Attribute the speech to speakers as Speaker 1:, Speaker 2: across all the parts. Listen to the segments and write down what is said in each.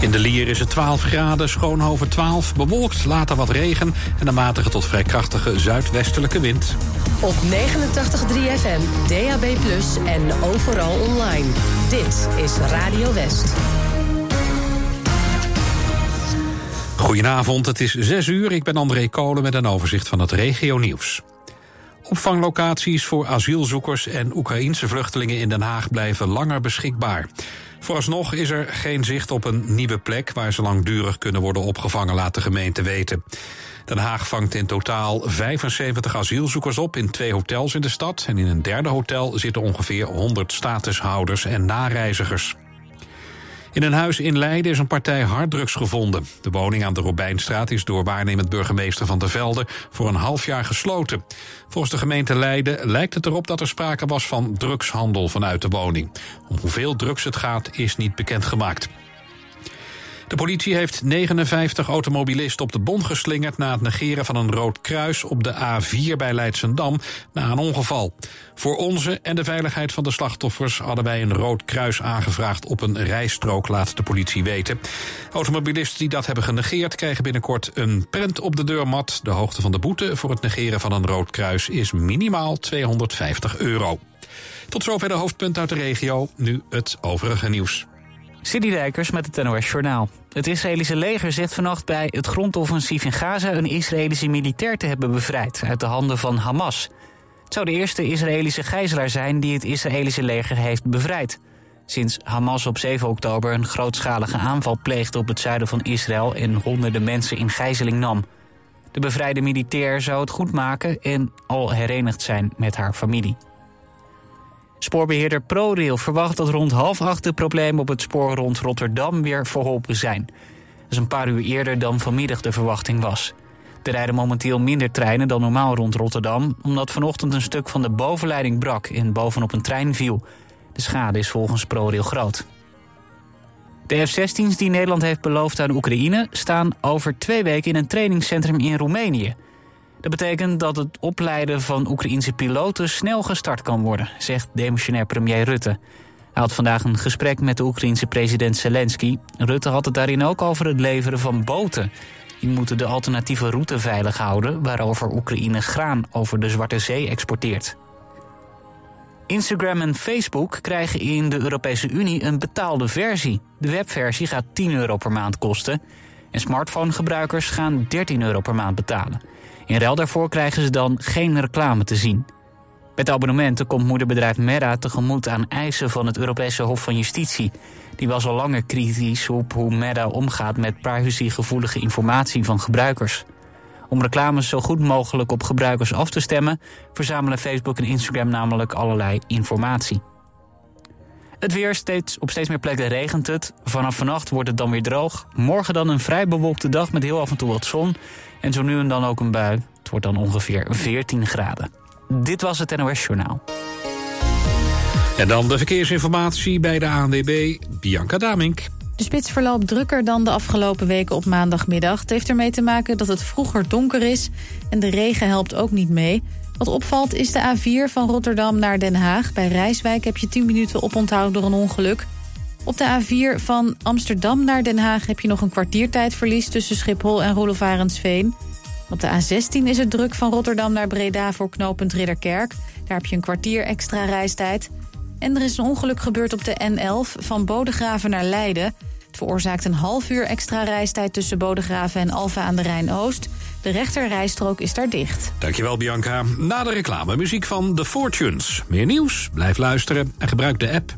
Speaker 1: In de Lier is het 12 graden, Schoonhoven 12, bewolkt, later wat regen... en een matige tot vrij krachtige zuidwestelijke wind.
Speaker 2: Op 89.3 FM, DAB+, en overal online. Dit is Radio West.
Speaker 1: Goedenavond, het is 6 uur. Ik ben André Kolen met een overzicht van het regio-nieuws. Opvanglocaties voor asielzoekers en Oekraïense vluchtelingen in Den Haag blijven langer beschikbaar. Vooralsnog is er geen zicht op een nieuwe plek waar ze langdurig kunnen worden opgevangen, laat de gemeente weten. Den Haag vangt in totaal 75 asielzoekers op in twee hotels in de stad. En in een derde hotel zitten ongeveer 100 statushouders en nareizigers. In een huis in Leiden is een partij harddrugs gevonden. De woning aan de Robijnstraat is door waarnemend burgemeester Van der Velde voor een half jaar gesloten. Volgens de gemeente Leiden lijkt het erop dat er sprake was van drugshandel vanuit de woning. Om hoeveel drugs het gaat is niet bekendgemaakt. De politie heeft 59 automobilisten op de bon geslingerd... na het negeren van een rood kruis op de A4 bij Leidsendam na een ongeval. Voor onze en de veiligheid van de slachtoffers... hadden wij een rood kruis aangevraagd op een rijstrook, laat de politie weten. Automobilisten die dat hebben genegeerd... krijgen binnenkort een prent op de deurmat. De hoogte van de boete voor het negeren van een rood kruis... is minimaal 250 euro. Tot zover de hoofdpunt uit de regio. Nu het overige nieuws.
Speaker 3: City Dijkers met het NOS Journaal. Het Israëlische leger zegt vannacht bij het grondoffensief in Gaza... een Israëlische militair te hebben bevrijd uit de handen van Hamas. Het zou de eerste Israëlische gijzelaar zijn die het Israëlische leger heeft bevrijd. Sinds Hamas op 7 oktober een grootschalige aanval pleegde op het zuiden van Israël... en honderden mensen in gijzeling nam. De bevrijde militair zou het goed maken en al herenigd zijn met haar familie. Spoorbeheerder ProRail verwacht dat rond half acht de problemen op het spoor rond Rotterdam weer verholpen zijn. Dat is een paar uur eerder dan vanmiddag de verwachting was. Er rijden momenteel minder treinen dan normaal rond Rotterdam, omdat vanochtend een stuk van de bovenleiding brak en bovenop een trein viel. De schade is volgens ProRail groot. De F-16's die Nederland heeft beloofd aan Oekraïne staan over twee weken in een trainingscentrum in Roemenië. Dat betekent dat het opleiden van Oekraïense piloten snel gestart kan worden, zegt demissionair premier Rutte. Hij had vandaag een gesprek met de Oekraïense president Zelensky. Rutte had het daarin ook over het leveren van boten. Die moeten de alternatieve route veilig houden... waarover Oekraïne graan over de Zwarte Zee exporteert. Instagram en Facebook krijgen in de Europese Unie een betaalde versie. De webversie gaat 10 euro per maand kosten... en smartphonegebruikers gaan 13 euro per maand betalen. In ruil daarvoor krijgen ze dan geen reclame te zien. Met abonnementen komt moederbedrijf Meta tegemoet aan eisen van het Europese Hof van Justitie. Die was al langer kritisch op hoe Meta omgaat met privacygevoelige informatie van gebruikers. Om reclames zo goed mogelijk op gebruikers af te stemmen, verzamelen Facebook en Instagram namelijk allerlei informatie. Het weer, steeds, op steeds meer plekken regent het. Vanaf vannacht wordt het dan weer droog. Morgen dan een vrij bewolkte dag met heel af en toe wat zon. En zo nu en dan ook een bui. Het wordt dan ongeveer 14 graden. Dit was het NOS Journaal.
Speaker 1: En dan de verkeersinformatie bij de ANWB, Bianca Damink.
Speaker 4: De spits verloopt drukker dan de afgelopen weken op maandagmiddag. Het heeft ermee te maken dat het vroeger donker is en de regen helpt ook niet mee. Wat opvalt is de A4 van Rotterdam naar Den Haag. Bij Rijswijk heb je 10 minuten oponthoud door een ongeluk. Op de A4 van Amsterdam naar Den Haag heb je nog een kwartiertijdverlies... tussen Schiphol en Roelof Op de A16 is het druk van Rotterdam naar Breda voor knooppunt Ridderkerk. Daar heb je een kwartier extra reistijd. En er is een ongeluk gebeurd op de N11 van Bodegraven naar Leiden. Het veroorzaakt een half uur extra reistijd tussen Bodegraven en Alfa aan de Rijn-Oost. De rechterrijstrook is daar dicht.
Speaker 1: Dankjewel Bianca. Na de reclame muziek van The Fortunes. Meer nieuws? Blijf luisteren en gebruik de app.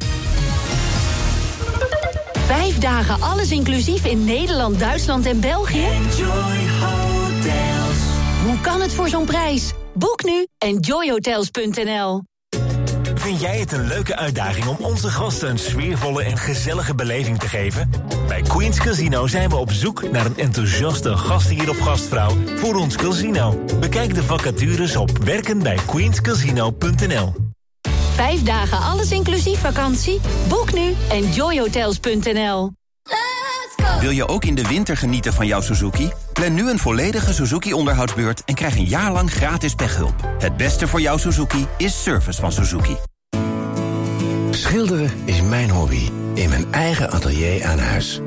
Speaker 2: Dagen alles inclusief in Nederland, Duitsland en België?
Speaker 5: Enjoy Hotels.
Speaker 2: Hoe kan het voor zo'n prijs? Boek nu enjoyhotels.nl
Speaker 6: Vind jij het een leuke uitdaging om onze gasten een sfeervolle en gezellige beleving te geven? Bij Queen's Casino zijn we op zoek naar een enthousiaste gastheer of gastvrouw voor ons casino. Bekijk de vacatures op werkenbijqueenscasino.nl
Speaker 2: Vijf dagen alles inclusief vakantie? Boek nu enjoyhotels.nl
Speaker 7: Wil je ook in de winter genieten van jouw Suzuki? Plan nu een volledige Suzuki-onderhoudsbeurt en krijg een jaar lang gratis pechhulp. Het beste voor jouw Suzuki is service van Suzuki.
Speaker 8: Schilderen is mijn hobby. In mijn eigen atelier aan huis.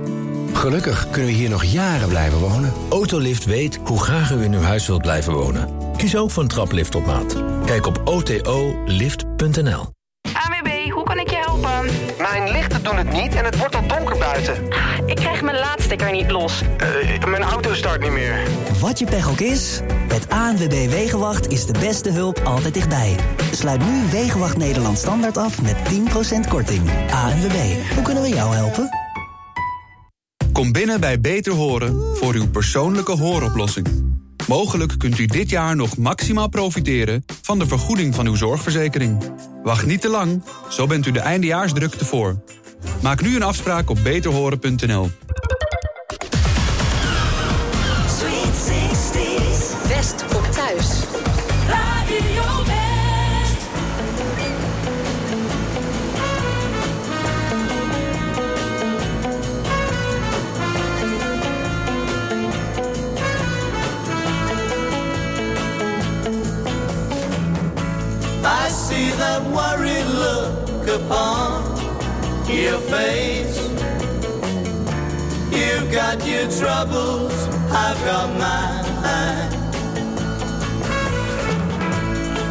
Speaker 8: Gelukkig kunnen we hier nog jaren blijven wonen. Autolift weet hoe graag u in uw huis wilt blijven wonen. Kies ook voor een traplift op maat. Kijk op otolift.nl.
Speaker 9: AWB, hoe kan ik je helpen?
Speaker 10: Mijn lichten doen het niet en het wordt al donker buiten.
Speaker 9: Ik krijg mijn laadstekker niet los.
Speaker 10: Uh, mijn auto start niet meer.
Speaker 11: Wat je pech ook is, met ANWB Wegenwacht is de beste hulp altijd dichtbij. Sluit nu Wegenwacht Nederland standaard af met 10% korting. ANWB, hoe kunnen we jou helpen?
Speaker 12: Kom binnen bij Beter Horen voor uw persoonlijke hooroplossing. Mogelijk kunt u dit jaar nog maximaal profiteren van de vergoeding van uw zorgverzekering. Wacht niet te lang, zo bent u de eindejaarsdrukte voor. Maak nu een afspraak op beterhoren.nl.
Speaker 5: upon your face. You've got your troubles, I've got mine.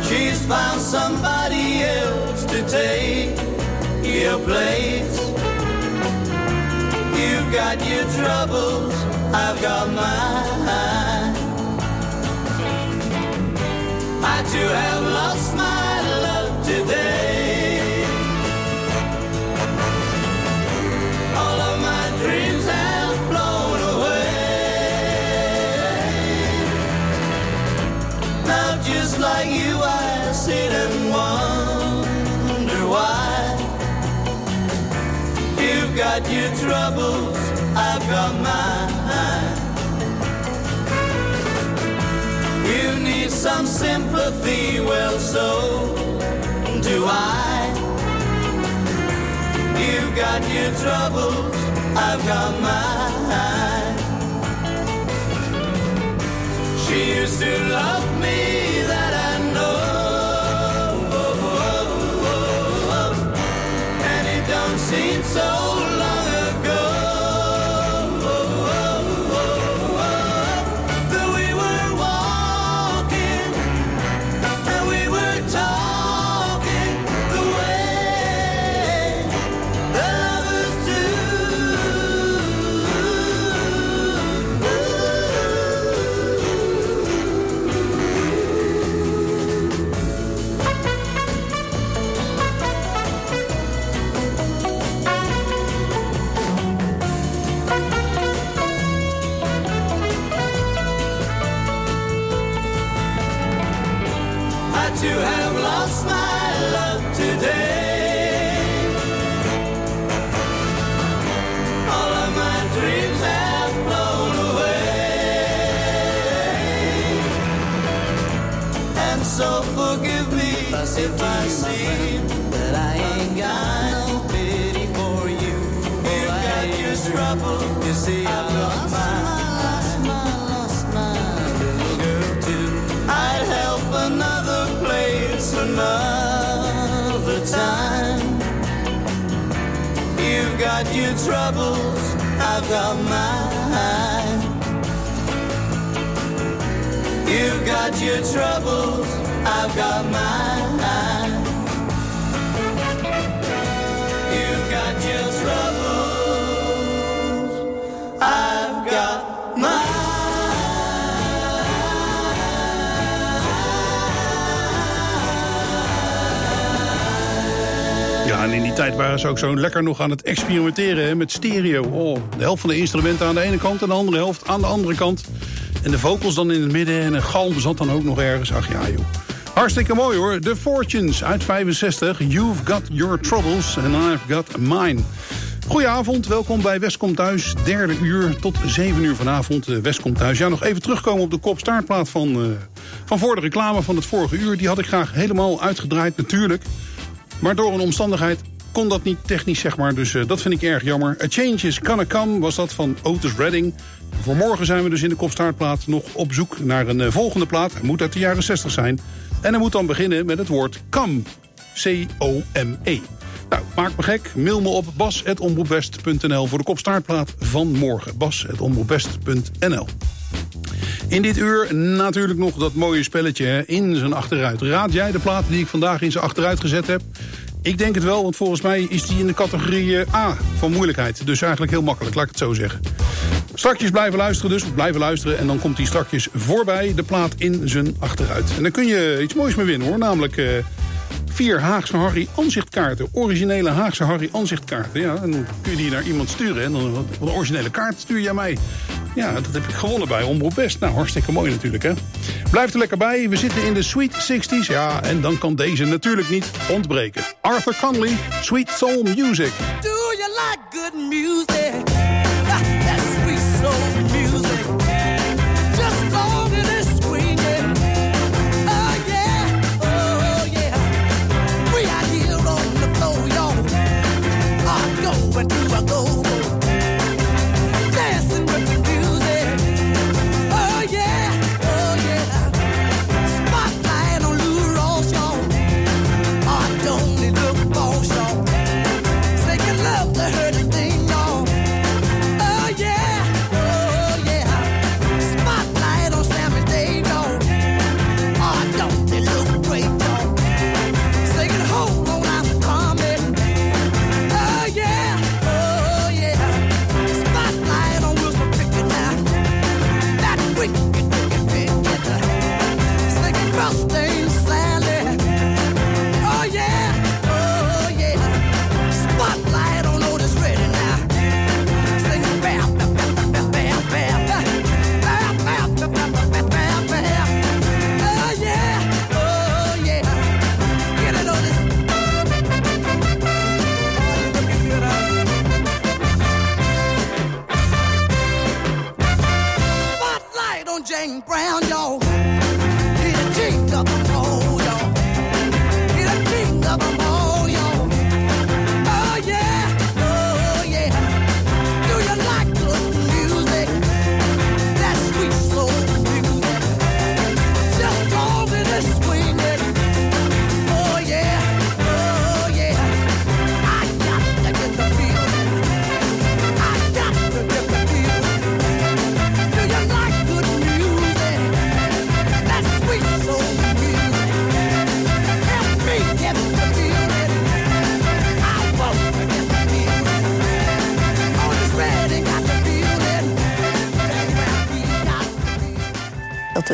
Speaker 5: She's found somebody else to take your place. You've got your troubles, I've got mine. I too have lost my love today. Got your troubles, I've got mine. You need some sympathy, well, so do I. You've got your troubles, I've got mine. She used to love me, that I know. And it don't seem so
Speaker 13: ze ook zo lekker nog aan het experimenteren hè, met stereo. Oh, de helft van de instrumenten aan de ene kant en de andere helft aan de andere kant. En de vocals dan in het midden en een galm zat dan ook nog ergens. Ach ja, joh. Hartstikke mooi hoor. The Fortunes uit 65. You've got your troubles and I've got mine. Goedenavond, welkom bij Westkom Thuis. Derde uur tot zeven uur vanavond. Uh, Westkom Thuis. Ja, nog even terugkomen op de kop-staartplaat van, uh, van voor de reclame van het vorige uur. Die had ik graag helemaal uitgedraaid, natuurlijk. Maar door een omstandigheid kon dat niet technisch, zeg maar. Dus uh, dat vind ik erg jammer. A Change is Gonna Come was dat van Otis Redding. Voor morgen zijn we dus in de kopstaartplaat nog op zoek naar een uh, volgende plaat. Hij moet uit de jaren 60 zijn. En hij moet dan beginnen met het woord come. C-O-M-E. Nou, maak me gek. Mail me op bas.omroepwest.nl voor de kopstaartplaat van morgen. bas.omroepwest.nl in dit uur natuurlijk nog dat mooie spelletje hè, in zijn achteruit. Raad jij de platen die ik vandaag in zijn achteruit gezet heb? Ik denk het wel, want volgens mij is die in de categorie eh, A van moeilijkheid. Dus eigenlijk heel makkelijk, laat ik het zo zeggen. Strakjes blijven luisteren dus, blijven luisteren... en dan komt die strakjes voorbij, de plaat in zijn achteruit. En dan kun je iets moois mee winnen hoor, namelijk... Uh, vier Haagse Harry aanzichtkaarten. Originele Haagse Harry aanzichtkaarten. Ja, dan kun je die naar iemand sturen. En dan wat een originele kaart stuur jij mij. Ja, dat heb ik gewonnen bij Omroep West. Nou, hartstikke mooi natuurlijk, hè. Blijf er lekker bij. We zitten in de Sweet 60s. Ja, en dan kan deze natuurlijk niet ontbreken. Arthur Conley, Sweet Soul Music.
Speaker 14: Do you like good music?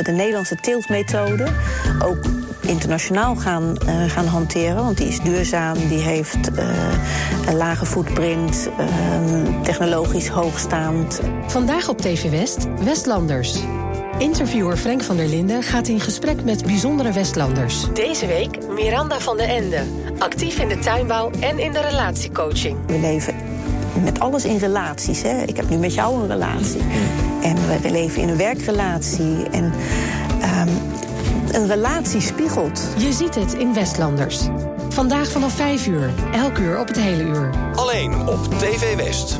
Speaker 15: De Nederlandse teeltmethode ook internationaal gaan, eh, gaan hanteren. Want die is duurzaam, die heeft eh, een lage footprint, ehm, technologisch hoogstaand.
Speaker 2: Vandaag op TV West, Westlanders. Interviewer Frank van der Linden gaat in gesprek met bijzondere Westlanders. Deze week Miranda van der Ende, actief in de tuinbouw en in de relatiecoaching.
Speaker 15: We leven met alles in relaties. Hè? Ik heb nu met jou een relatie. En we leven in een werkrelatie. En ehm, een relatie spiegelt.
Speaker 2: Je ziet het in Westlanders. Vandaag vanaf 5 uur, elk uur op het hele uur.
Speaker 16: Alleen op TV West.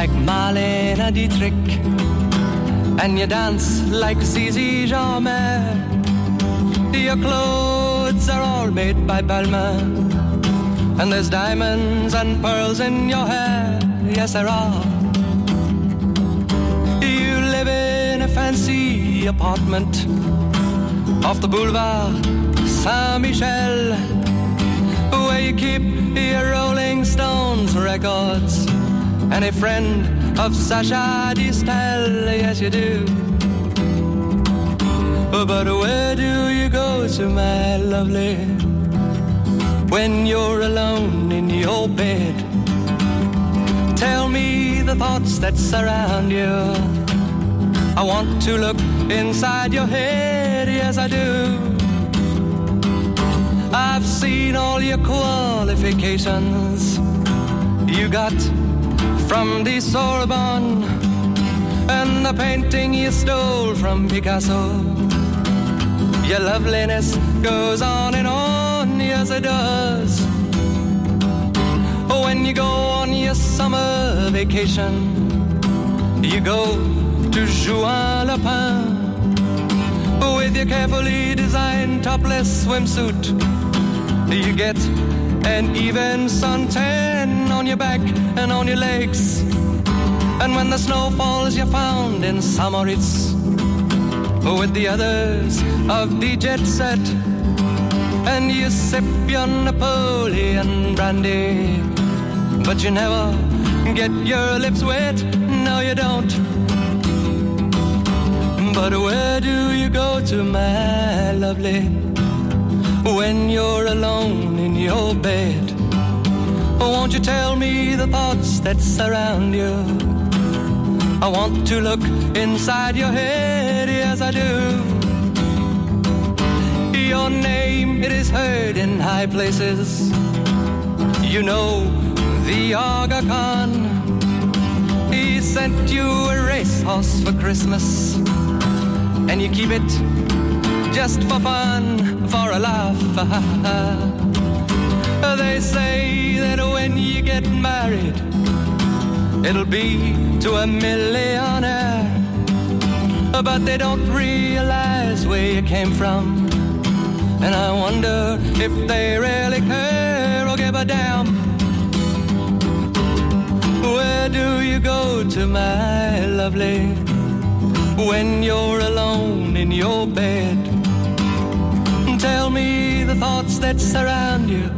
Speaker 17: Like Marlene Dietrich, and you dance like Zizi Jamais. Your clothes are all made by Balmain, and there's diamonds and pearls in your hair. Yes, there are. You live in a fancy apartment off the boulevard Saint Michel, where you keep your Rolling Stones records and a friend of Sasha Distel. Yes, you do. But where do you go to, my lovely, when you're alone in your bed? Tell me the thoughts that surround you. I want to look inside your head, yes, I do. I've seen all your qualifications you got from the Sorbonne. and the painting you stole from Picasso. Your loveliness goes on and on, yes it does. When you go on your summer vacation, you go to Juan Lapin with your carefully designed topless swimsuit. You get an even suntan on your back and on your legs. And when the snow falls, you're found in Samoritz with the others of the jet set. And you sip your Napoleon brandy, but you never get your lips wet. No, you don't. But where do you go to, my lovely, when you're alone in your bed? Won't you tell me the thoughts that surround you? I want to look inside your head, yes I do. Your name, it is heard in high places. You know the Aga Khan. He sent you a racehorse for Christmas. And you keep it just for fun, for a laugh. they say that when you get married, it'll be to a millionaire. But they don't realize where you came from. And I wonder if they really care or give a damn. Where do you go to, my lovely, when you're alone in your bed? Tell me the thoughts that surround you.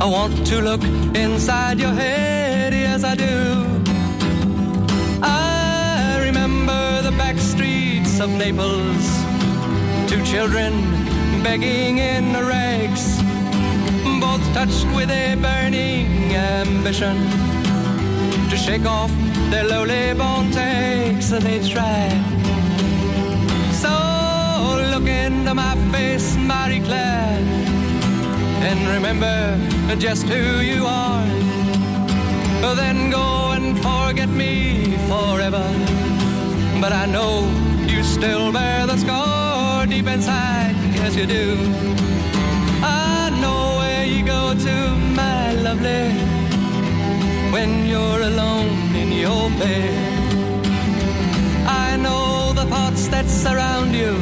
Speaker 17: I want to look inside your head, yes, I do. I remember the back streets of Naples, two children begging in rags, both touched with a burning ambition to shake off their lowly bone takes that they try. Into my face, Marie Claire, and remember just who you are. Then go and forget me forever. But I know you still bear the scar deep inside, yes you do. I know where you go to, my lovely, when you're alone in your bed. I know the thoughts that surround you,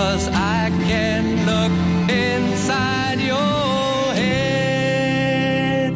Speaker 17: cause I can look inside your head.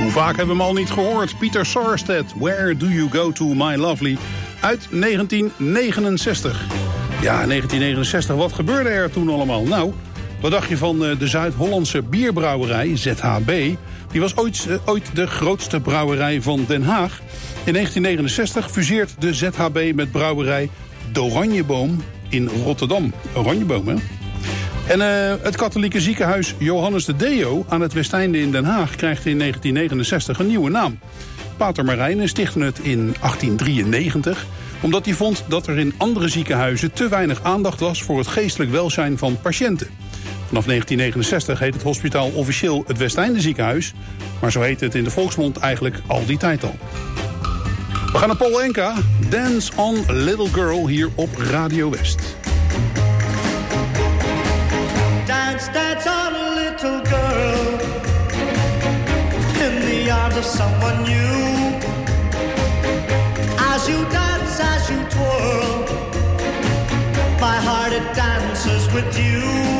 Speaker 13: Hoe vaak hebben we hem al niet gehoord? Pieter Sarstedt, Where Do You Go To My Lovely, uit 1969. Ja, 1969, wat gebeurde er toen allemaal? Nou, wat dacht je van eh, de Zuid-Hollandse bierbrouwerij, ZHB? Die was ooit, eh, ooit de grootste brouwerij van Den Haag. In 1969 fuseert de ZHB met brouwerij D'Oranjeboom in Rotterdam. Oranjeboom, hè? En eh, het katholieke ziekenhuis Johannes de Deo aan het Westeinde in Den Haag krijgt in 1969 een nieuwe naam. Pater Marijnen stichtte het in 1893 omdat hij vond dat er in andere ziekenhuizen te weinig aandacht was voor het geestelijk welzijn van patiënten. Vanaf 1969 heet het hospitaal officieel het Westeinde ziekenhuis, maar zo heet het in de volksmond eigenlijk al die tijd al. We gaan naar Paul Enka, Dance on Little Girl hier op Radio West.
Speaker 5: Little girl someone. As you as you twirl, my heart it dances with you.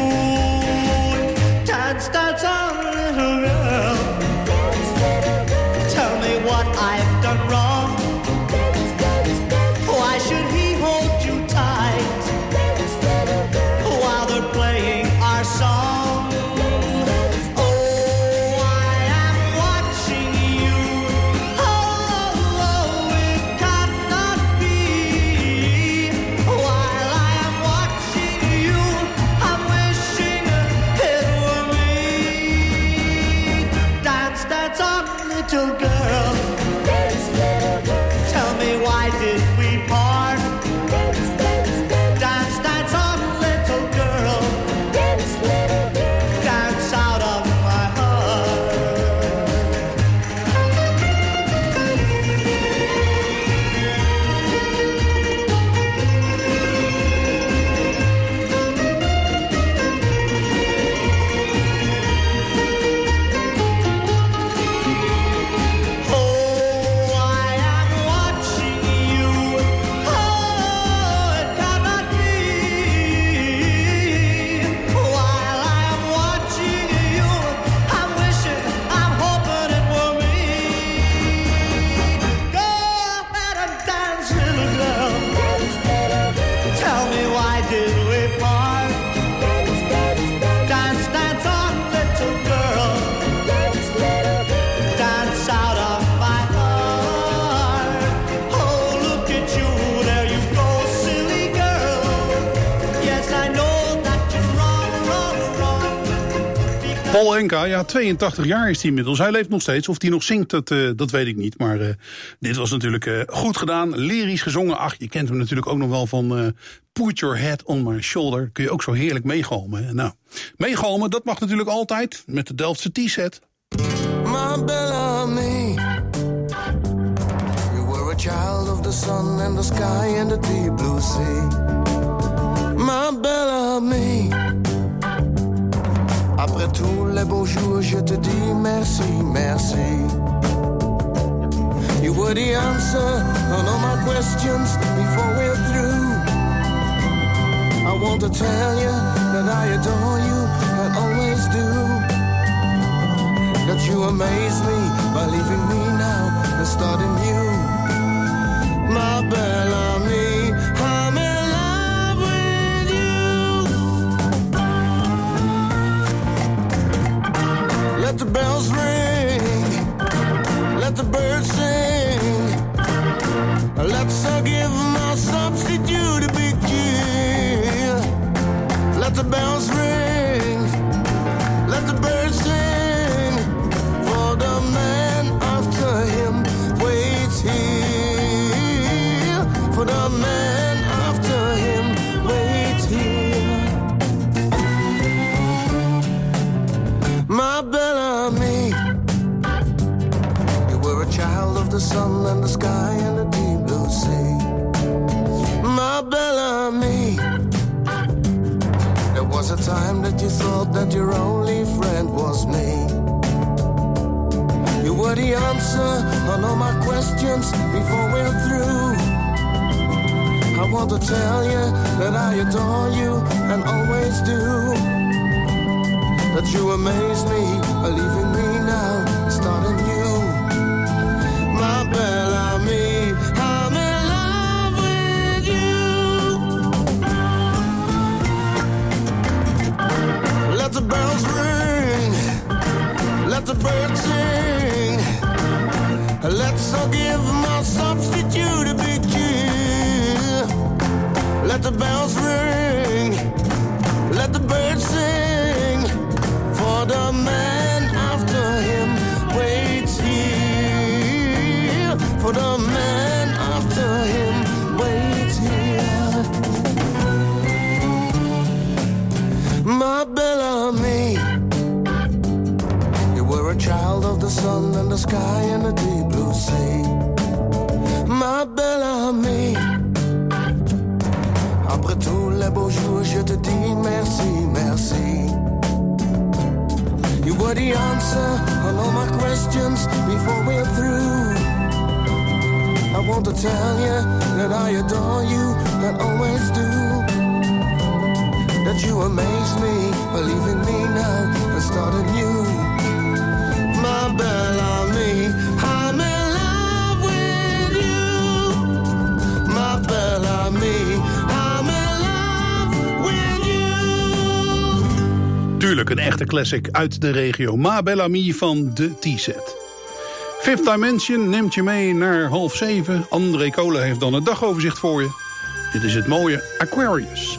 Speaker 13: Paul Enka, ja, 82 jaar is hij inmiddels. Hij leeft nog steeds. Of hij nog zingt, dat, eh, dat weet ik niet. Maar eh, dit was natuurlijk eh, goed gedaan. Lyrisch gezongen. Ach, je kent hem natuurlijk ook nog wel van Put Your Head on My Shoulder. Kun je ook zo heerlijk meegalmen. Nou, meegalmen, dat mag natuurlijk altijd. Met de Delftse T-set.
Speaker 18: My Bellamy. You were a child of the sun and the sky and the deep blue sea. My Bellamy. Après tous les beaux jours, je te dis merci, merci. You were the answer on all my questions before we're through. I want to tell you that I adore you I always do that you amaze me by leaving me now and starting new. My Bellamy, I'm Let the bells ring, let the birds sing. Let's all give
Speaker 13: een echte classic uit de regio. Ma Bellamy van de T-set. Fifth Dimension neemt je mee naar half zeven. André Kolen heeft dan het dagoverzicht voor je. Dit is het mooie Aquarius.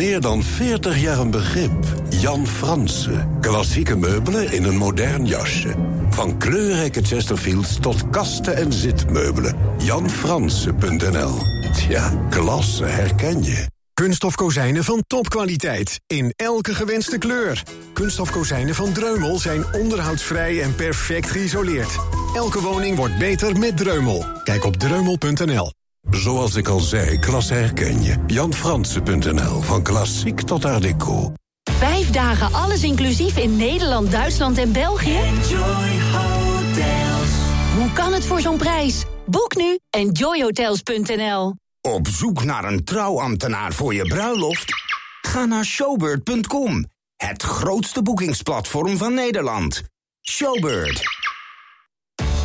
Speaker 19: Meer dan 40 jaar een begrip. Jan Fransen. Klassieke meubelen in een modern jasje. Van kleurrijke Chesterfields tot kasten en zitmeubelen. Janfransen.nl Tja, klasse herken je.
Speaker 20: Kunststof kozijnen van topkwaliteit. In elke gewenste kleur. Kunststof kozijnen van Dreumel zijn onderhoudsvrij en perfect geïsoleerd. Elke woning wordt beter met Dreumel. Kijk op dreumel.nl.
Speaker 19: Zoals ik al zei, klasse herken je. Janfransen.nl Van klassiek tot art déco.
Speaker 2: Vijf dagen alles inclusief in Nederland, Duitsland en België?
Speaker 5: Enjoy hotels.
Speaker 2: Hoe kan het voor zo'n prijs? Boek nu enjoyhotels.nl.
Speaker 21: Op zoek naar een trouwambtenaar voor je bruiloft? Ga naar showbird.com, het grootste boekingsplatform van Nederland. Showbird.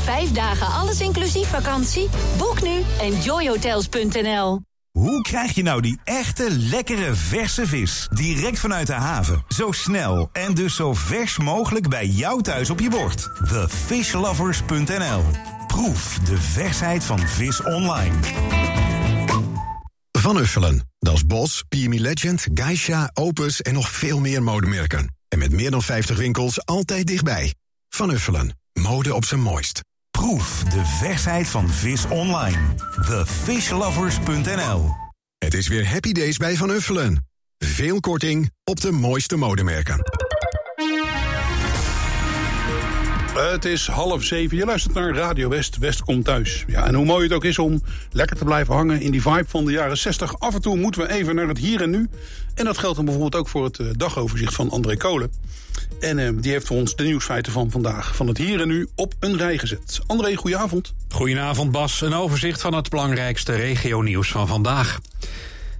Speaker 2: Vijf dagen alles inclusief vakantie? Boek nu enjoyhotels.nl.
Speaker 22: Hoe krijg je nou die echte, lekkere, verse vis? Direct vanuit de haven. Zo snel en dus zo vers mogelijk bij jou thuis op je bord. TheFishLovers.nl Proef de versheid van vis online.
Speaker 20: Van Uffelen. Dat is Bos, PME Legend, Geisha, Opus en nog veel meer modemerken. En met meer dan 50 winkels altijd dichtbij. Van Uffelen. Mode op zijn mooist.
Speaker 22: Proef de versheid van vis online. TheFishLovers.nl
Speaker 20: Het is weer Happy Days bij Van Uffelen. Veel korting op de mooiste modemerken.
Speaker 13: Het is half zeven. Je luistert naar Radio West. West komt thuis. Ja, en hoe mooi het ook is om lekker te blijven hangen in die vibe van de jaren 60. Af en toe moeten we even naar het hier en nu. En dat geldt dan bijvoorbeeld ook voor het eh, dagoverzicht van André Kolen. En eh, die heeft voor ons de nieuwsfeiten van vandaag, van het hier en nu, op een rij gezet. André, goedenavond.
Speaker 1: Goedenavond Bas, een overzicht van het belangrijkste regionieuws van vandaag.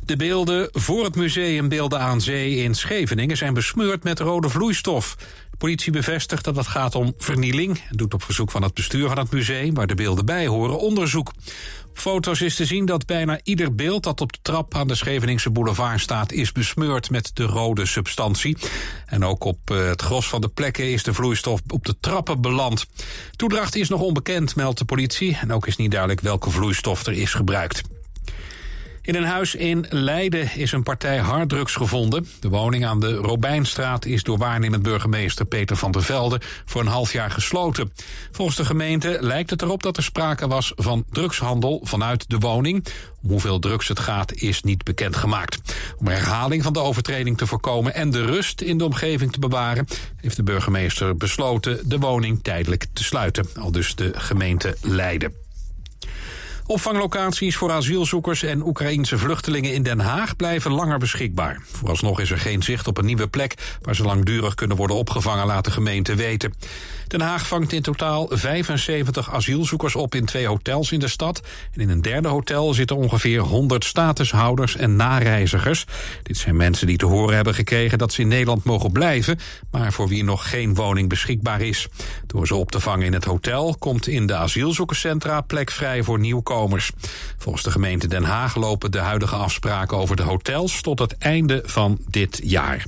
Speaker 1: De beelden voor het museum Beelden aan Zee in Scheveningen zijn besmeurd met rode vloeistof. Politie bevestigt dat het gaat om vernieling en doet op verzoek van het bestuur van het museum, waar de beelden bij horen, onderzoek. Foto's is te zien dat bijna ieder beeld dat op de trap aan de Scheveningse boulevard staat is besmeurd met de rode substantie. En ook op eh, het gros van de plekken is de vloeistof op de trappen beland. Toedracht is nog onbekend, meldt de politie. En ook is niet duidelijk welke vloeistof er is gebruikt. In een huis in Leiden is een partij harddrugs gevonden. De woning aan de Robijnstraat is door waarnemend burgemeester Peter van der Velde voor een half jaar gesloten. Volgens de gemeente lijkt het erop dat er sprake was van drugshandel vanuit de woning. Hoeveel drugs het gaat is niet bekendgemaakt. Om herhaling van de overtreding te voorkomen en de rust in de omgeving te bewaren, heeft de burgemeester besloten de woning tijdelijk te sluiten. Al dus de gemeente Leiden. Opvanglocaties voor asielzoekers en Oekraïense vluchtelingen in Den Haag blijven langer beschikbaar. Vooralsnog is er geen zicht op een nieuwe plek waar ze langdurig kunnen worden opgevangen, laat de gemeente weten. Den Haag vangt in totaal 75 asielzoekers op in twee hotels in de stad. En in een derde hotel zitten ongeveer 100 statushouders en nareizigers. Dit zijn mensen die te horen hebben gekregen dat ze in Nederland mogen blijven, maar voor wie nog geen woning beschikbaar is. Door ze op te vangen in het hotel komt in de asielzoekerscentra plek vrij voor nieuwkomers. Volgens de gemeente Den Haag lopen de huidige afspraken over de hotels tot het einde van dit jaar.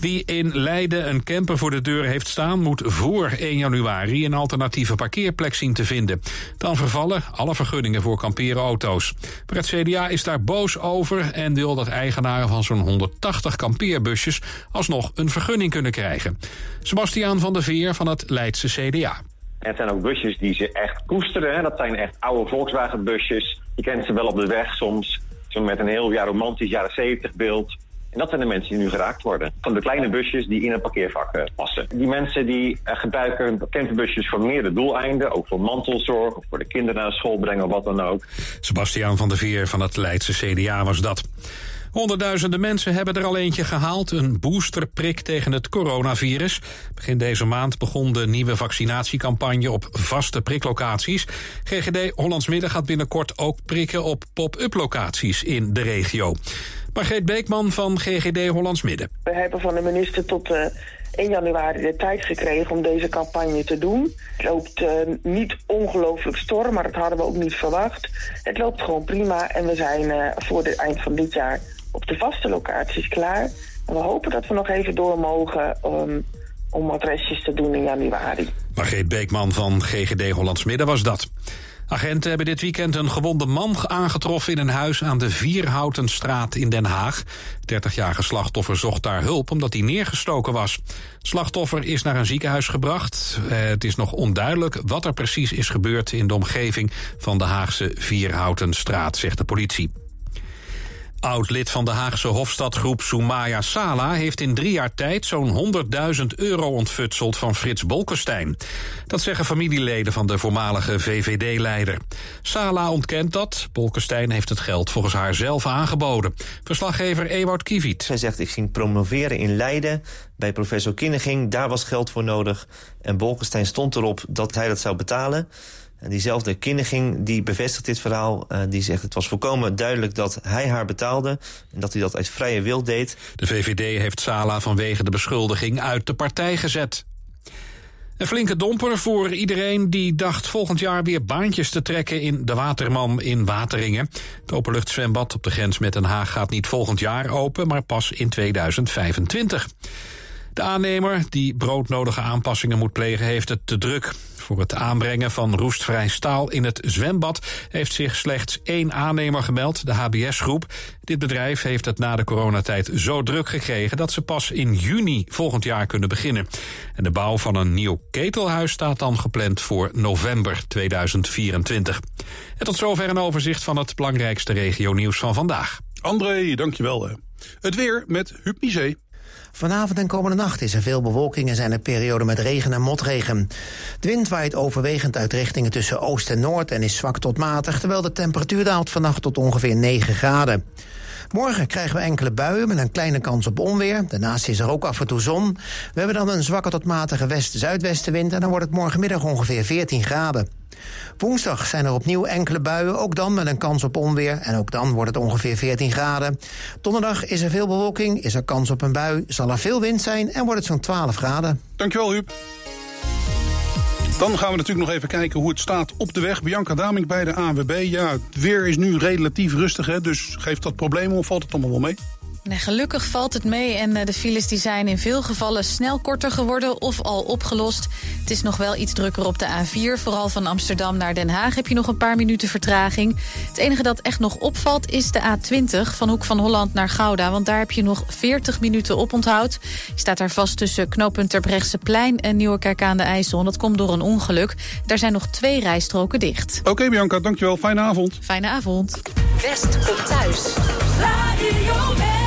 Speaker 1: Wie in Leiden een camper voor de deur heeft staan... moet voor 1 januari een alternatieve parkeerplek zien te vinden. Dan vervallen alle vergunningen voor kamperen auto's. Maar het CDA is daar boos over... en wil dat eigenaren van zo'n 180 kampeerbusjes... alsnog een vergunning kunnen krijgen. Sebastiaan van der Veer van het Leidse CDA.
Speaker 23: Het zijn ook busjes die ze echt koesteren. Hè. Dat zijn echt oude Volkswagen busjes. Je kent ze wel op de weg soms. Zo met een heel romantisch jaren 70 beeld. En dat zijn de mensen die nu geraakt worden. Van de kleine busjes die in een parkeervak uh, passen. Die mensen die uh, gebruiken camperbusjes voor meerdere doeleinden. Ook voor mantelzorg of voor de kinderen naar school brengen of wat dan ook.
Speaker 1: Sebastiaan van der Veer van het Leidse CDA was dat. Honderdduizenden mensen hebben er al eentje gehaald. Een boosterprik tegen het coronavirus. Begin deze maand begon de nieuwe vaccinatiecampagne op vaste priklocaties. GGD Hollandsmiddag gaat binnenkort ook prikken op pop-up locaties in de regio. Margreet Beekman van GGD Hollandsmidden.
Speaker 24: We hebben van de minister tot uh, 1 januari de tijd gekregen om deze campagne te doen. Het loopt uh, niet ongelooflijk storm, maar dat hadden we ook niet verwacht. Het loopt gewoon prima en we zijn uh, voor het eind van dit jaar op de vaste locaties klaar. En we hopen dat we nog even door mogen um, om wat restjes te doen in januari.
Speaker 1: Margreet Beekman van GGD Hollands Midden was dat. Agenten hebben dit weekend een gewonde man aangetroffen in een huis aan de Vierhoutenstraat in Den Haag. 30-jarige slachtoffer zocht daar hulp omdat hij neergestoken was. Slachtoffer is naar een ziekenhuis gebracht. Eh, Het is nog onduidelijk wat er precies is gebeurd in de omgeving van de Haagse Vierhoutenstraat, zegt de politie. Oud-lid van de Haagse hofstadgroep Soumaya Sala heeft in drie jaar tijd zo'n 100.000 euro ontfutseld van Frits Bolkestein. Dat zeggen familieleden van de voormalige VVD-leider. Sala ontkent dat. Bolkestein heeft het geld volgens haar zelf aangeboden. Verslaggever Ewout Kiviet.
Speaker 25: Zij zegt, ik ging promoveren in Leiden bij professor Kinneging. Daar was geld voor nodig. En Bolkestein stond erop dat hij dat zou betalen. Diezelfde Kinneging die bevestigt dit verhaal. Uh, die zegt het was volkomen duidelijk dat hij haar betaalde. En dat hij dat uit vrije wil deed.
Speaker 1: De VVD heeft Sala vanwege de beschuldiging uit de partij gezet. Een flinke domper voor iedereen die dacht volgend jaar weer baantjes te trekken in de Waterman in Wateringen. Het openluchtzwembad op de grens met Den Haag gaat niet volgend jaar open, maar pas in 2025. De aannemer, die broodnodige aanpassingen moet plegen, heeft het te druk. Voor het aanbrengen van roestvrij staal in het zwembad heeft zich slechts één aannemer gemeld, de HBS-groep. Dit bedrijf heeft het na de coronatijd zo druk gekregen dat ze pas in juni volgend jaar kunnen beginnen. En de bouw van een nieuw ketelhuis staat dan gepland voor november 2024. En tot zover een overzicht van het belangrijkste regio-nieuws van vandaag.
Speaker 13: André, dankjewel. Het weer met Huub Nizee.
Speaker 26: Vanavond en komende nacht is er veel bewolking en zijn er perioden met regen en motregen. De wind waait overwegend uit richtingen tussen oost en noord en is zwak tot matig, terwijl de temperatuur daalt vannacht tot ongeveer 9 graden. Morgen krijgen we enkele buien met een kleine kans op onweer. Daarnaast is er ook af en toe zon. We hebben dan een zwakke tot matige west-zuidwestenwind en dan wordt het morgenmiddag ongeveer 14 graden. Woensdag zijn er opnieuw enkele buien, ook dan met een kans op onweer. En ook dan wordt het ongeveer 14 graden. Donderdag is er veel bewolking, is er kans op een bui, zal er veel wind zijn en wordt het zo'n 12 graden.
Speaker 13: Dankjewel, Huub. Dan gaan we natuurlijk nog even kijken hoe het staat op de weg. Bianca Daming bij de ANWB. Ja, het weer is nu relatief rustig, hè, dus geeft dat problemen of valt het allemaal wel mee?
Speaker 27: Nee, gelukkig valt het mee en eh, de files die zijn in veel gevallen snel korter geworden of al opgelost. Het is nog wel iets drukker op de A4. Vooral van Amsterdam naar Den Haag heb je nog een paar minuten vertraging. Het enige dat echt nog opvalt is de A20 van Hoek van Holland naar Gouda. Want daar heb je nog 40 minuten op onthoud. Je staat daar vast tussen knooppunt Terbrechtseplein en Nieuwekerk aan de IJssel. En dat komt door een ongeluk. Daar zijn nog twee rijstroken dicht.
Speaker 13: Oké Bianca, dankjewel. Fijne avond.
Speaker 27: Fijne avond.
Speaker 2: West op thuis.
Speaker 5: Radio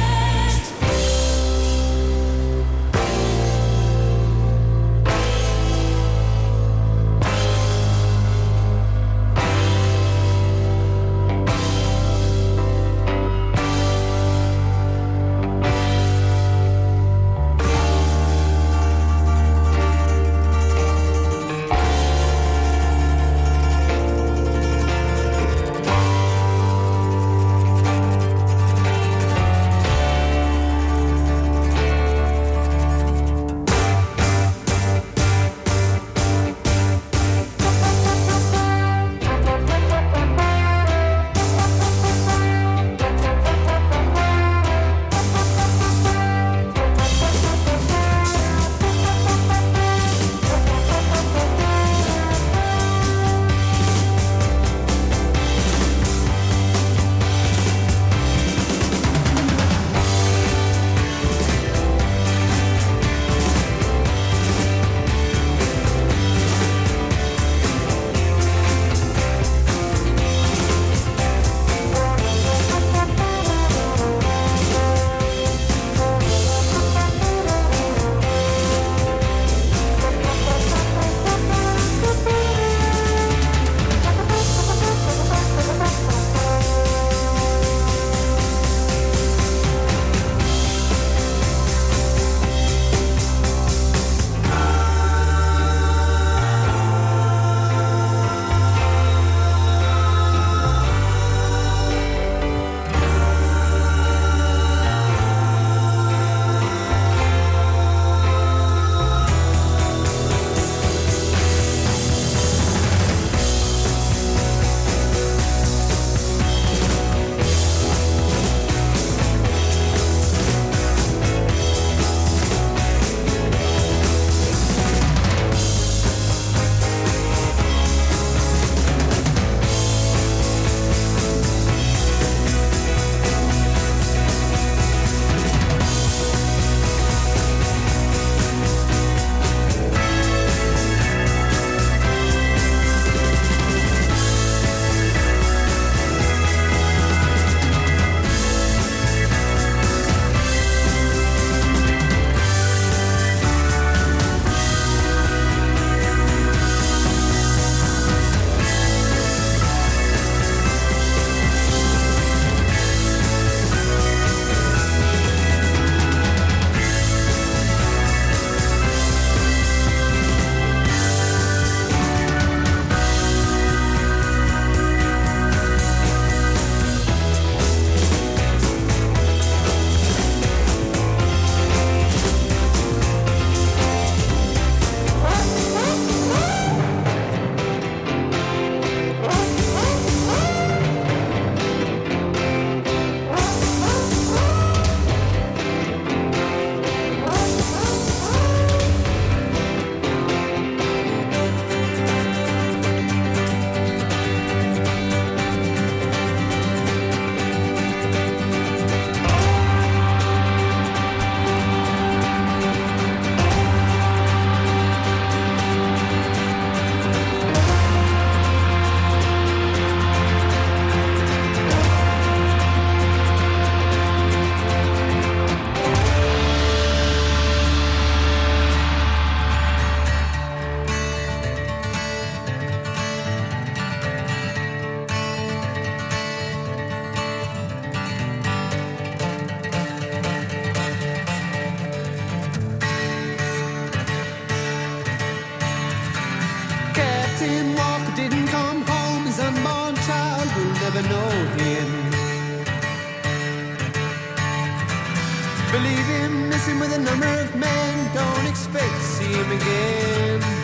Speaker 5: never know him. Believe him, miss him with a number of men. Don't expect to see him again.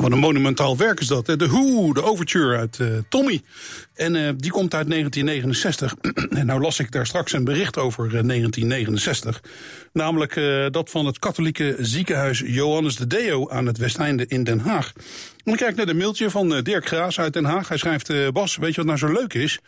Speaker 13: Ja, wat een monumentaal werk is dat. De Who, de overture uit eh, Tommy. En eh, die komt uit 1969. en nou las ik daar straks een bericht over eh, 1969. Namelijk eh, dat van het katholieke ziekenhuis Johannes de Deo aan het Westeinde in Den Haag. En ik kijk naar een mailtje van Dirk Graas uit Den Haag. Hij schrijft, Bas, weet je wat nou zo leuk is?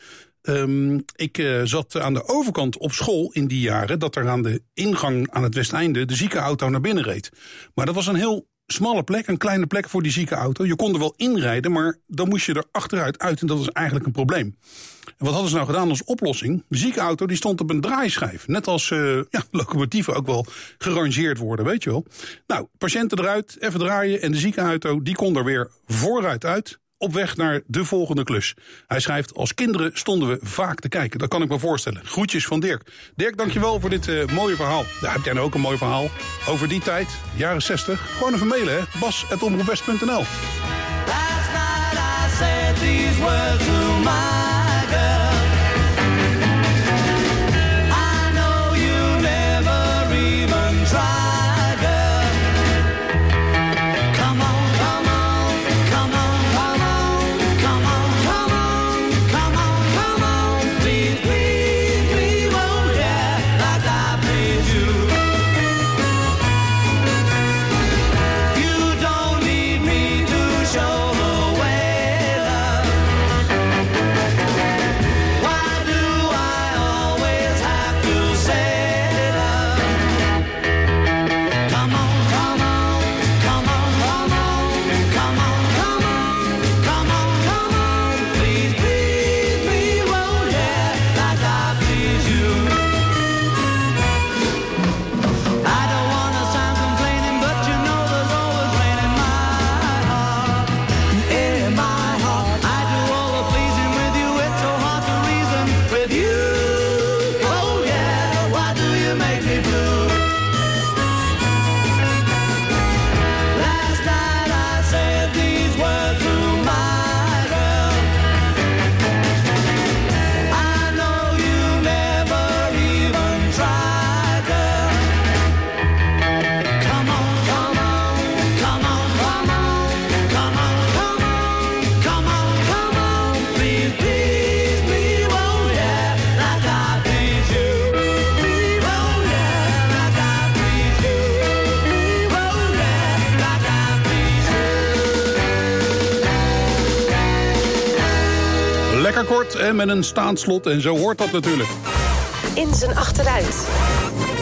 Speaker 13: Ehm, ik zat aan de overkant op school in die jaren... dat er aan de ingang aan het Westeinde de ziekenauto naar binnen reed. Maar dat was een heel smalle plek, een kleine plek voor die ziekenauto. Je kon er wel inrijden, maar dan moest je er achteruit uit... en dat was eigenlijk een probleem. En wat hadden ze nou gedaan als oplossing? De ziekenauto die stond op een draaischijf. Net als eh, ja, locomotieven ook wel gerangeerd worden, weet je wel. Nou, patiënten eruit, even draaien... en de ziekenauto die kon er weer vooruit uit op weg naar de volgende klus. Hij schrijft, als kinderen stonden we vaak te kijken. Dat kan ik me voorstellen. Groetjes van Dirk. Dirk, dankjewel voor dit eh, mooie verhaal. Ja, heb jij nou ook een mooi verhaal over die tijd, jaren 60? Gewoon even mailen, hè. bas.omroepwest.nl Lekker kort en met een staand slot en zo hoort dat natuurlijk.
Speaker 2: In zijn achteruit.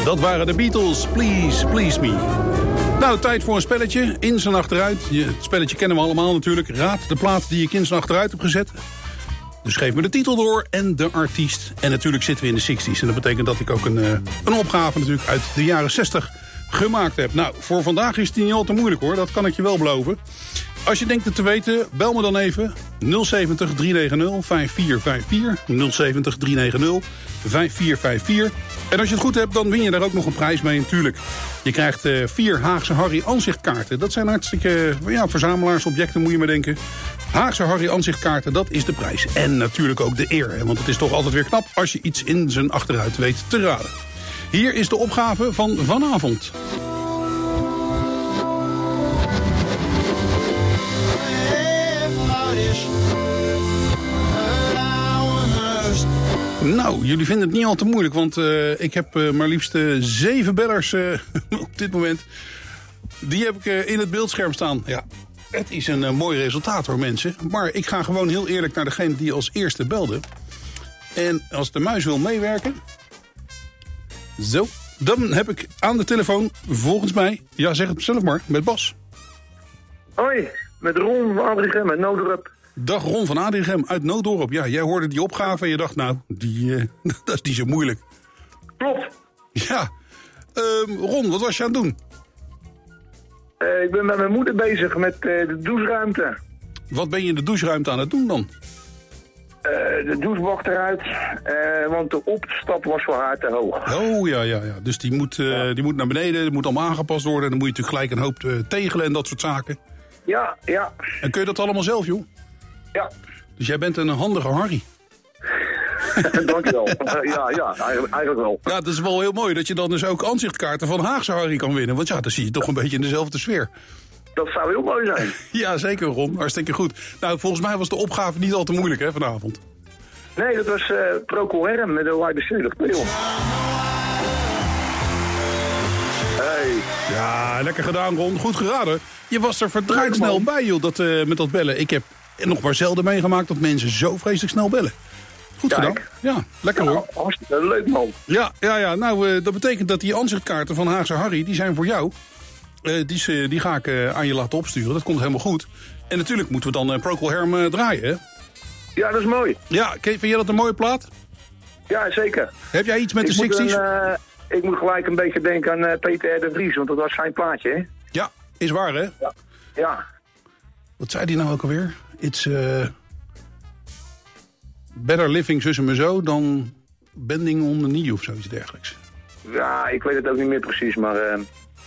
Speaker 13: Dat waren de Beatles, Please, Please Me. Nou, tijd voor een spelletje. In zijn achteruit. Je, het spelletje kennen we allemaal natuurlijk. Raad de plaat die ik in zijn achteruit heb gezet. Dus geef me de titel door en de artiest. En natuurlijk zitten we in de 60s. En dat betekent dat ik ook een, eh, een opgave natuurlijk uit de jaren 60 gemaakt heb. Nou, voor vandaag is die niet al te moeilijk hoor. Dat kan ik je wel beloven. Als je denkt het te weten, bel me dan even. 070 390 5454. 070 390 5454. En als je het goed hebt, dan win je daar ook nog een prijs mee natuurlijk. Je krijgt eh, vier Haagse Harry Anzichtkaarten. Dat zijn hartstikke eh, ja, verzamelaarsobjecten, moet je maar denken. Haagse Harry Anzichtkaarten, dat is de prijs. En natuurlijk ook de eer, want het is toch altijd weer knap... als je iets in zijn achteruit weet te raden. Hier is de opgave van vanavond. Nou, jullie vinden het niet al te moeilijk, want eh, ik heb eh, maar liefst eh, zeven bellers op dit moment. Die heb ik in het beeldscherm staan. Ja. Het is een mooi resultaat hoor mensen. Maar ik ga gewoon heel eerlijk naar degene die als eerste belde. En als de muis wil meewerken... Zo, dan heb ik aan de telefoon volgens mij... Ja, zeg het zelf maar, met Bas.
Speaker 28: Hoi, met Ron Adrichem met Noodrup.
Speaker 13: Dag Ron van Adrichem uit Nooddorp. Ja, jij hoorde die opgave en je dacht, nou, die, eh, dat is niet zo moeilijk.
Speaker 28: Klopt.
Speaker 13: Ja. Ehm, Ron, wat was je aan het doen?
Speaker 28: Eh, ik ben met mijn moeder bezig met eh, de doucheruimte.
Speaker 13: Wat ben je in de doucheruimte aan het doen dan?
Speaker 28: De douchebak eruit, want de opstap was voor haar te hoog.
Speaker 13: Oh ja, ja, ja. Dus die moet, die moet naar beneden, die moet allemaal aangepast worden. En dan moet je natuurlijk gelijk een hoop tegelen en dat soort zaken.
Speaker 28: Ja, ja.
Speaker 13: En kun je dat allemaal zelf, joh?
Speaker 28: Ja.
Speaker 13: Dus jij bent een handige Harry.
Speaker 28: Dankjewel. ja, ja, eigenlijk, eigenlijk wel.
Speaker 13: Ja, het is wel heel mooi dat je dan dus ook aanzichtkaarten van Haagse Harry kan winnen. Want ja, dan zie je toch een beetje in dezelfde sfeer.
Speaker 28: Dat zou heel mooi zijn.
Speaker 13: Ja, zeker Ron. Hartstikke goed. Nou, volgens mij was de opgave niet al te moeilijk hè, vanavond.
Speaker 28: Nee, dat was eh Procol Harum met de Wide Peel.
Speaker 13: Hey. Ja, lekker gedaan Ron. Goed geraden. Je was er verdraaid snel bij joh, dat, eh, met dat bellen. Ik heb nog maar zelden meegemaakt dat mensen zo vreselijk snel bellen. Goed
Speaker 28: Kijk.
Speaker 13: gedaan. Ja, lekker hoor.
Speaker 28: Hartstikke leuk man.
Speaker 13: Ja, ja, ja. nou eh, dat betekent dat die aanzichtkaarten van Haagse Harry, die zijn voor jou. Eh, die, eh, die ga ik aan je laten opsturen. Dat komt helemaal goed. En natuurlijk moeten we dan Procol eh, draaien, hè?
Speaker 28: Ja, dat is mooi.
Speaker 13: Ja, vind jij dat een mooie plaat?
Speaker 28: Ja, zeker.
Speaker 13: Heb jij iets met
Speaker 28: Ik
Speaker 13: de
Speaker 28: moet
Speaker 13: 60s?
Speaker 28: een, eh, ik moet gelijk een beetje denken aan Peter R. de Vries, want dat was zijn plaatje, hè?
Speaker 13: Ja, is waar, hè?
Speaker 28: Ja. Ja.
Speaker 13: Wat zei die nou ook alweer? It's eh, better living zussen me zo dan bending on the knee of zoiets dergelijks.
Speaker 28: Ja, ik weet het ook niet meer precies, maar... eh,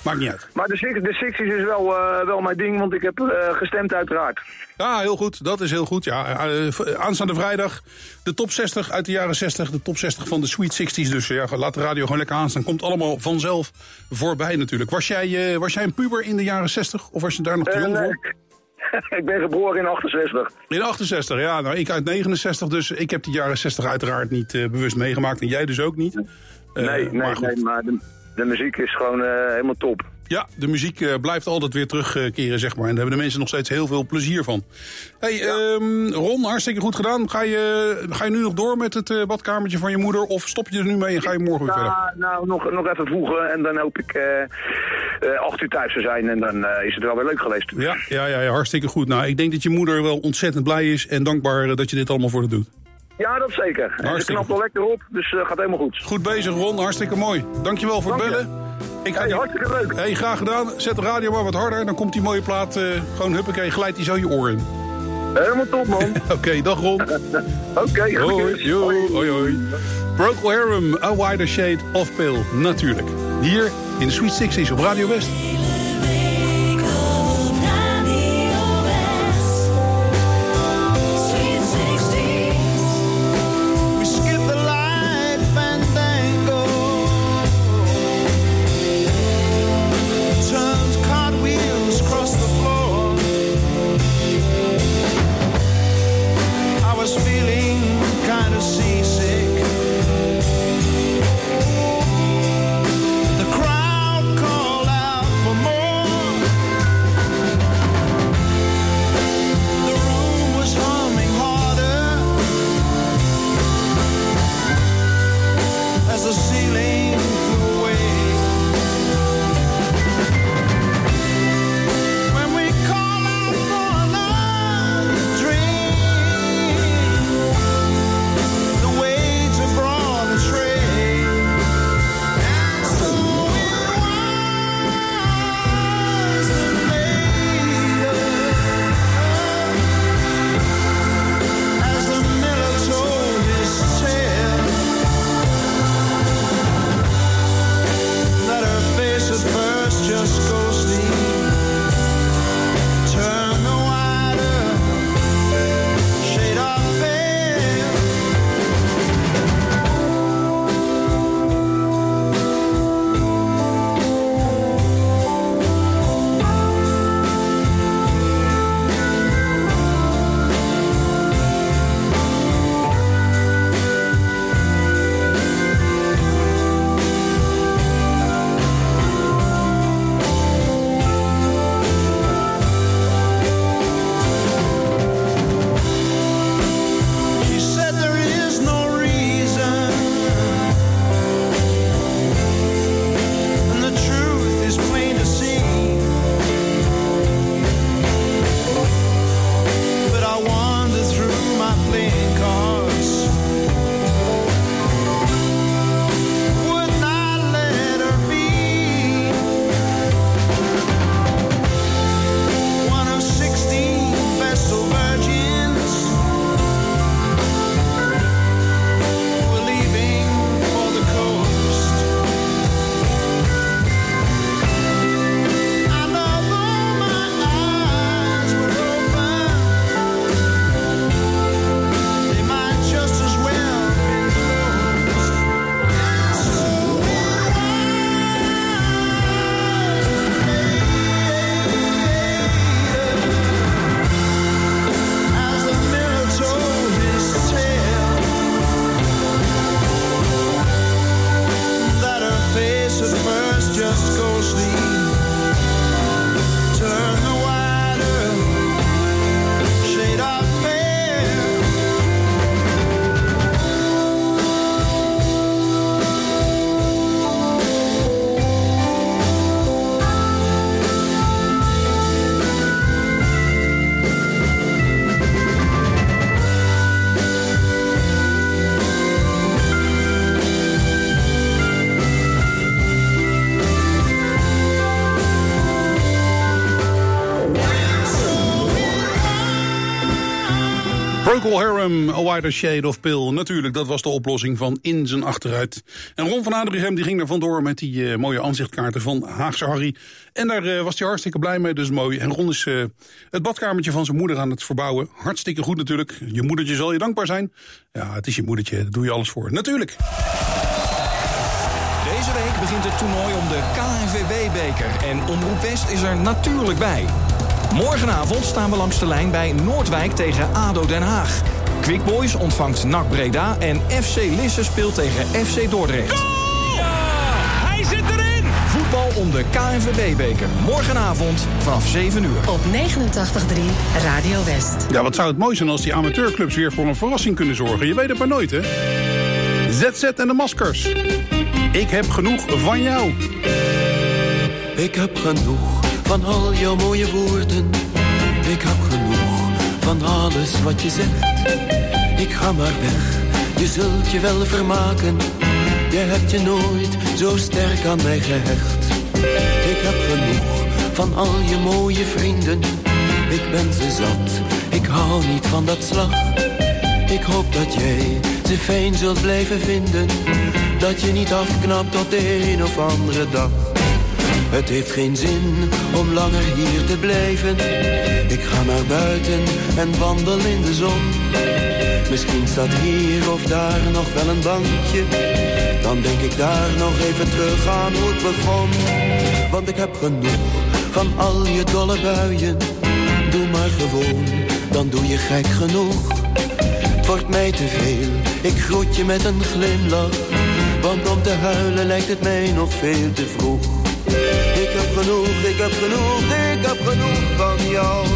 Speaker 13: Maakt niet uit.
Speaker 28: Maar de, de 60s is wel, eh, wel mijn ding, want ik heb gestemd uiteraard.
Speaker 13: Ja, heel goed. Dat is heel goed. Ja, aanstaande vrijdag de top 60 uit de jaren 60. De top 60 van de Sweet 60s. Dus ja, laat de radio gewoon lekker aanstaan. Komt allemaal vanzelf voorbij natuurlijk. Was jij, was jij een puber in de jaren 60? Of was je daar nog te jong voor?
Speaker 28: ik ben geboren in 68.
Speaker 13: In 68, ja. Nou, ik uit 69, dus ik heb die jaren 60 uiteraard niet eh, bewust meegemaakt. En jij dus ook niet. Eh,
Speaker 28: nee, nee,
Speaker 13: maar
Speaker 28: nee, maar de, de muziek is gewoon eh, helemaal top.
Speaker 13: Ja, de muziek eh, blijft altijd weer terugkeren, zeg maar. En daar hebben de mensen nog steeds heel veel plezier van. hey, ehm, Ron, hartstikke goed gedaan. Ga je, ga je nu nog door met het eh, badkamertje van je moeder? Of stop je er nu mee en ga je morgen weer verder?
Speaker 28: Nou, nou nog, nog even voegen en dan hoop ik eh eh, acht uur thuis te zijn en dan is het wel weer leuk geweest.
Speaker 13: Ja, ja, ja, ja, hartstikke goed. Nou, ik denk dat je moeder wel ontzettend blij is en dankbaar dat je dit allemaal voor haar doet.
Speaker 28: Ja, dat zeker. En
Speaker 13: Hartstikke
Speaker 28: knapt wel lekker op, dus eh gaat helemaal goed.
Speaker 13: Goed bezig, Ron. Hartstikke mooi. Dankjewel voor het
Speaker 28: Dank je.
Speaker 13: bellen. Ik ga
Speaker 28: Hey,
Speaker 13: die-
Speaker 28: hartstikke leuk.
Speaker 13: Hey, graag gedaan. Zet de radio maar wat harder. Dan komt die mooie plaat eh, gewoon huppakee. Glijdt die zo je oor in.
Speaker 28: Helemaal top, man.
Speaker 13: Oké, dag Ron.
Speaker 28: Oké,
Speaker 13: Hoi,
Speaker 28: groetjes.
Speaker 13: hoi, hoi, hoi. Procol Harum, A Wider Shade of Pale. Natuurlijk. Hier in de Sweet Sixties op Radio West. Procol Harum, A Wider Shade of Pale. Natuurlijk, dat was de oplossing van In zijn achteruit. En Ron van Adrichem die ging er vandoor met die eh, mooie aanzichtkaarten van Haagse Harry. En daar eh, was hij hartstikke blij mee, dus mooi. En Ron is eh, het badkamertje van zijn moeder aan het verbouwen. Hartstikke goed natuurlijk. Je moedertje zal je dankbaar zijn. Ja, het is je moedertje, daar doe je alles voor. Natuurlijk.
Speaker 1: Deze week begint het toernooi om de KNVB-beker. En Omroep West is er natuurlijk bij. Morgenavond staan we langs de lijn bij Noordwijk tegen ADO Den Haag. Quick Boys ontvangt NAC Breda en FC Lisse speelt tegen FC Dordrecht.
Speaker 29: Hij zit erin!
Speaker 1: Voetbal om de KNVB-beker. Morgenavond vanaf 7 uur.
Speaker 2: Op 89.3 Radio West.
Speaker 13: Ja, wat zou het mooi zijn als die amateurclubs weer voor een verrassing kunnen zorgen. Je weet het maar nooit, hè? ZZ en de maskers. Ik heb genoeg van jou.
Speaker 18: Ik heb genoeg van al jouw mooie woorden. Ik heb genoeg van alles wat je zegt. Ik ga maar weg, je zult je wel vermaken. Je hebt je nooit zo sterk aan mij gehecht. Ik heb genoeg van al je mooie vrienden. Ik ben ze zat, ik hou niet van dat slag. Ik hoop dat jij ze fijn zult blijven vinden. Dat je niet afknapt op de een of andere dag. Het heeft geen zin om langer hier te blijven. Ik ga naar buiten en wandel in de zon. Misschien staat hier of daar nog wel een bankje. Dan denk ik daar nog even terug aan hoe het begon. Want ik heb genoeg van al je dolle buien. Doe maar gewoon, dan doe je gek genoeg. Het wordt mij te veel, ik groet je met een glimlach. Want om te huilen lijkt het mij nog veel te vroeg. Ik heb genoeg, ik heb genoeg, ik heb genoeg van jou.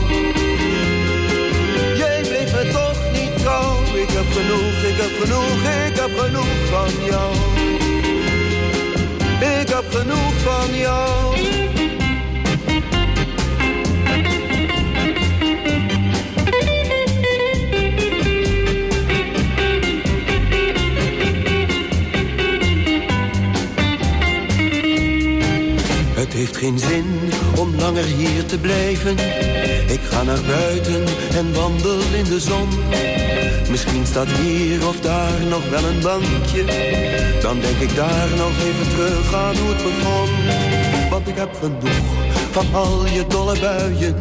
Speaker 18: Jij bleef me toch niet trouw. Ik heb genoeg, ik heb genoeg, ik heb genoeg van jou. Ik heb genoeg van jou. Heeft geen zin om langer hier te blijven. Ik ga naar buiten en wandel in de zon. Misschien staat hier of daar nog wel een bankje. Dan denk ik daar nog even terug aan hoe het begon. Want ik heb genoeg van al je dolle buien.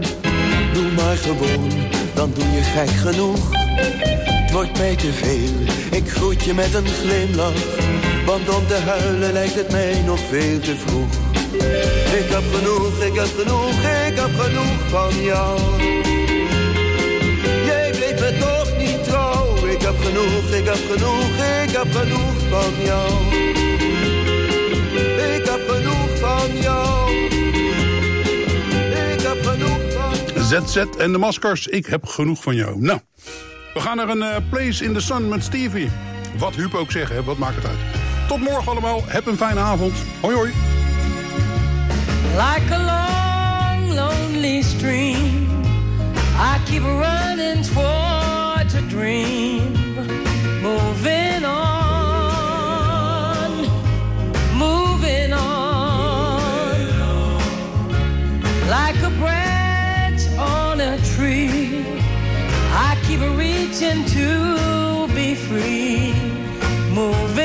Speaker 18: Doe maar gewoon, dan doe je gek genoeg. Het wordt mij te veel, ik groet je met een glimlach. Want om te huilen lijkt het mij nog veel te vroeg. Ik heb genoeg, ik heb genoeg, ik heb genoeg van jou. Jij bleef me toch niet trouw. Ik heb genoeg, ik heb genoeg, ik heb genoeg van jou. Ik heb genoeg van jou. Ik heb
Speaker 13: ZZ en de maskers, ik heb genoeg van jou. Nou, we gaan naar een eh, place in the sun met Stevie. Wat Huub ook zeggen, wat maakt het uit. Tot morgen allemaal, heb een fijne avond. Hoi hoi.
Speaker 29: Like a long, lonely stream, I keep running towards a dream. Moving on, moving on. Like a branch on a tree, I keep reaching to be free. Moving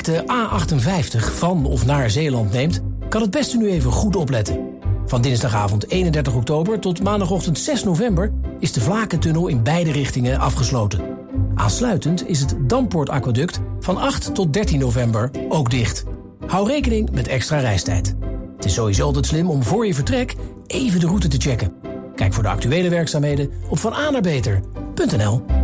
Speaker 30: De A58 van of naar Zeeland neemt, kan het beste nu even goed opletten. Van dinsdagavond 31 oktober tot maandagochtend 6 november... is de Vlakentunnel in beide richtingen afgesloten. Aansluitend is het Dampoort-aquaduct van 8 tot 13 november ook dicht. Hou rekening met extra reistijd. Het is sowieso altijd slim om voor je vertrek even de route te checken. Kijk voor de actuele werkzaamheden op vananabeter.nl.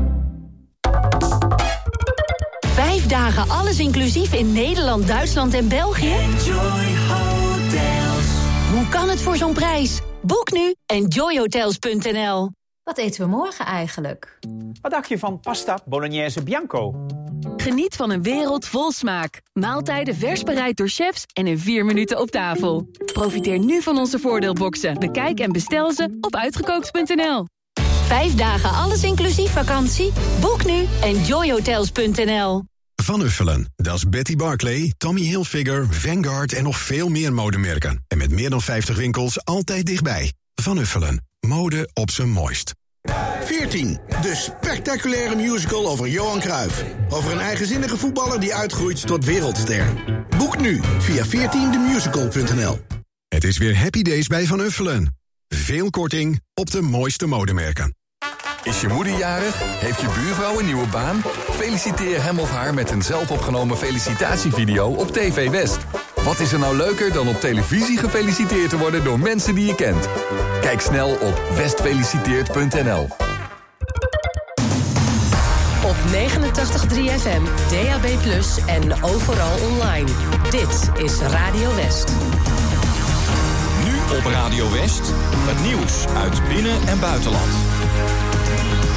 Speaker 16: Vijf dagen alles inclusief in Nederland, Duitsland en België? Hoe kan het voor zo'n prijs? Boek nu enjoyhotels.nl.
Speaker 31: Wat eten we morgen eigenlijk?
Speaker 32: Wat dacht je van pasta bolognese bianco?
Speaker 16: Geniet van een wereld vol smaak. Maaltijden vers bereid door chefs en in vier minuten op tafel. Profiteer nu van onze voordeelboxen. Bekijk en bestel ze op uitgekookt.nl. Vijf dagen alles inclusief vakantie? Boek nu enjoyhotels.nl.
Speaker 20: Van Uffelen, dat is Betty Barclay, Tommy Hilfiger, Vanguard en nog veel meer modemerken. En met meer dan 50 winkels altijd dichtbij. Van Uffelen, mode op zijn mooist.
Speaker 33: 14. De spectaculaire musical over Johan Cruijff. Over een eigenzinnige voetballer die uitgroeit tot wereldster. Boek nu via 14themusical.nl.
Speaker 20: Het is weer Happy Days bij Van Uffelen. Veel korting op de mooiste modemerken.
Speaker 34: Is je moeder jarig? Heeft je buurvrouw een nieuwe baan? Feliciteer hem of haar met een zelfopgenomen felicitatievideo op TV West. Wat is er nou leuker dan op televisie gefeliciteerd te worden door mensen die je kent? Kijk snel op westfeliciteert.nl.
Speaker 2: Op 89.3 FM, DAB+, en overal online. Dit is Radio West.
Speaker 35: Nu op Radio West, het nieuws uit binnen- en buitenland. Bye.